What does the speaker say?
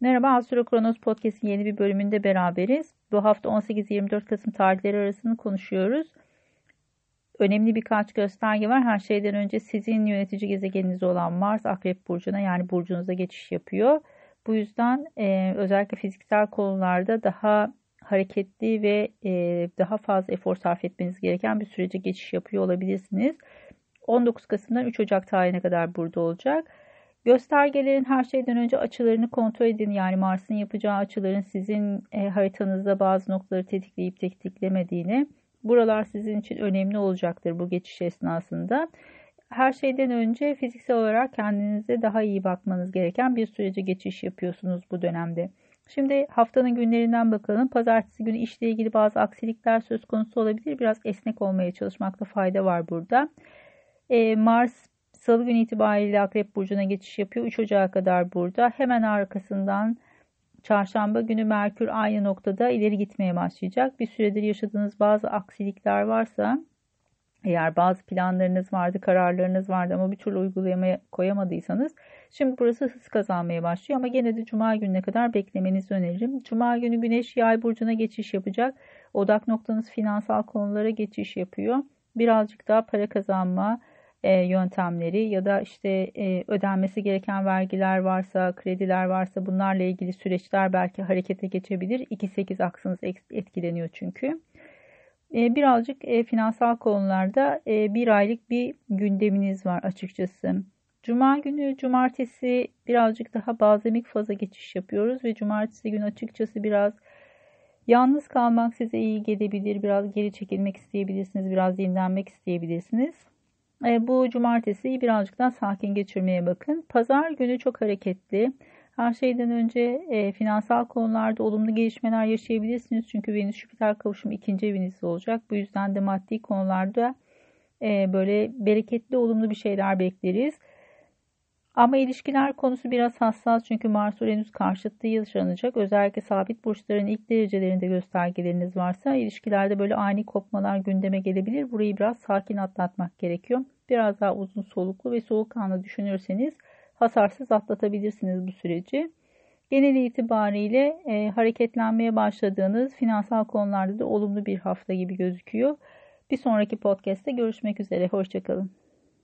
Merhaba Astro Kronos Podcast'in yeni bir bölümünde beraberiz. Bu hafta 18-24 Kasım tarihleri arasını konuşuyoruz. Önemli birkaç gösterge var. Her şeyden önce sizin yönetici gezegeniniz olan Mars Akrep Burcu'na yani burcunuza geçiş yapıyor. Bu yüzden e, özellikle fiziksel konularda daha hareketli ve e, daha fazla efor sarf etmeniz gereken bir sürece geçiş yapıyor olabilirsiniz. 19 Kasım'dan 3 Ocak tarihine kadar burada olacak. Göstergelerin her şeyden önce açılarını kontrol edin. Yani Mars'ın yapacağı açıların sizin e, haritanızda bazı noktaları tetikleyip tetiklemediğini. Buralar sizin için önemli olacaktır bu geçiş esnasında. Her şeyden önce fiziksel olarak kendinize daha iyi bakmanız gereken bir sürece geçiş yapıyorsunuz bu dönemde. Şimdi haftanın günlerinden bakalım. Pazartesi günü işle ilgili bazı aksilikler söz konusu olabilir. Biraz esnek olmaya çalışmakta fayda var burada. E, Mars Salı günü itibariyle Akrep Burcu'na geçiş yapıyor. 3 Ocak'a kadar burada. Hemen arkasından Çarşamba günü Merkür aynı noktada ileri gitmeye başlayacak. Bir süredir yaşadığınız bazı aksilikler varsa eğer bazı planlarınız vardı, kararlarınız vardı ama bir türlü uygulamaya koyamadıysanız şimdi burası hız kazanmaya başlıyor ama gene de cuma gününe kadar beklemenizi öneririm. Cuma günü Güneş Yay burcuna geçiş yapacak. Odak noktanız finansal konulara geçiş yapıyor. Birazcık daha para kazanma, e, yöntemleri ya da işte e, ödenmesi gereken vergiler varsa, krediler varsa bunlarla ilgili süreçler belki harekete geçebilir. 2-8 aksınız etkileniyor çünkü. E, birazcık finansal konularda bir aylık bir gündeminiz var açıkçası. Cuma günü, cumartesi birazcık daha bazemik faza geçiş yapıyoruz ve cumartesi günü açıkçası biraz yalnız kalmak size iyi gelebilir. Biraz geri çekilmek isteyebilirsiniz, biraz dinlenmek isteyebilirsiniz. E, bu cumartesi birazcık daha sakin geçirmeye bakın. Pazar günü çok hareketli. Her şeyden önce e, finansal konularda olumlu gelişmeler yaşayabilirsiniz. Çünkü Venüs Jüpiter kavuşumu ikinci evinizde olacak. Bu yüzden de maddi konularda e, böyle bereketli olumlu bir şeyler bekleriz. Ama ilişkiler konusu biraz hassas çünkü Mars Uranüs karşıtlığı yaşanacak. Özellikle sabit burçların ilk derecelerinde göstergeleriniz varsa ilişkilerde böyle ani kopmalar gündeme gelebilir. Burayı biraz sakin atlatmak gerekiyor. Biraz daha uzun soluklu ve soğukkanlı düşünürseniz hasarsız atlatabilirsiniz bu süreci. Genel itibariyle e, hareketlenmeye başladığınız finansal konularda da olumlu bir hafta gibi gözüküyor. Bir sonraki podcast'te görüşmek üzere. Hoşçakalın.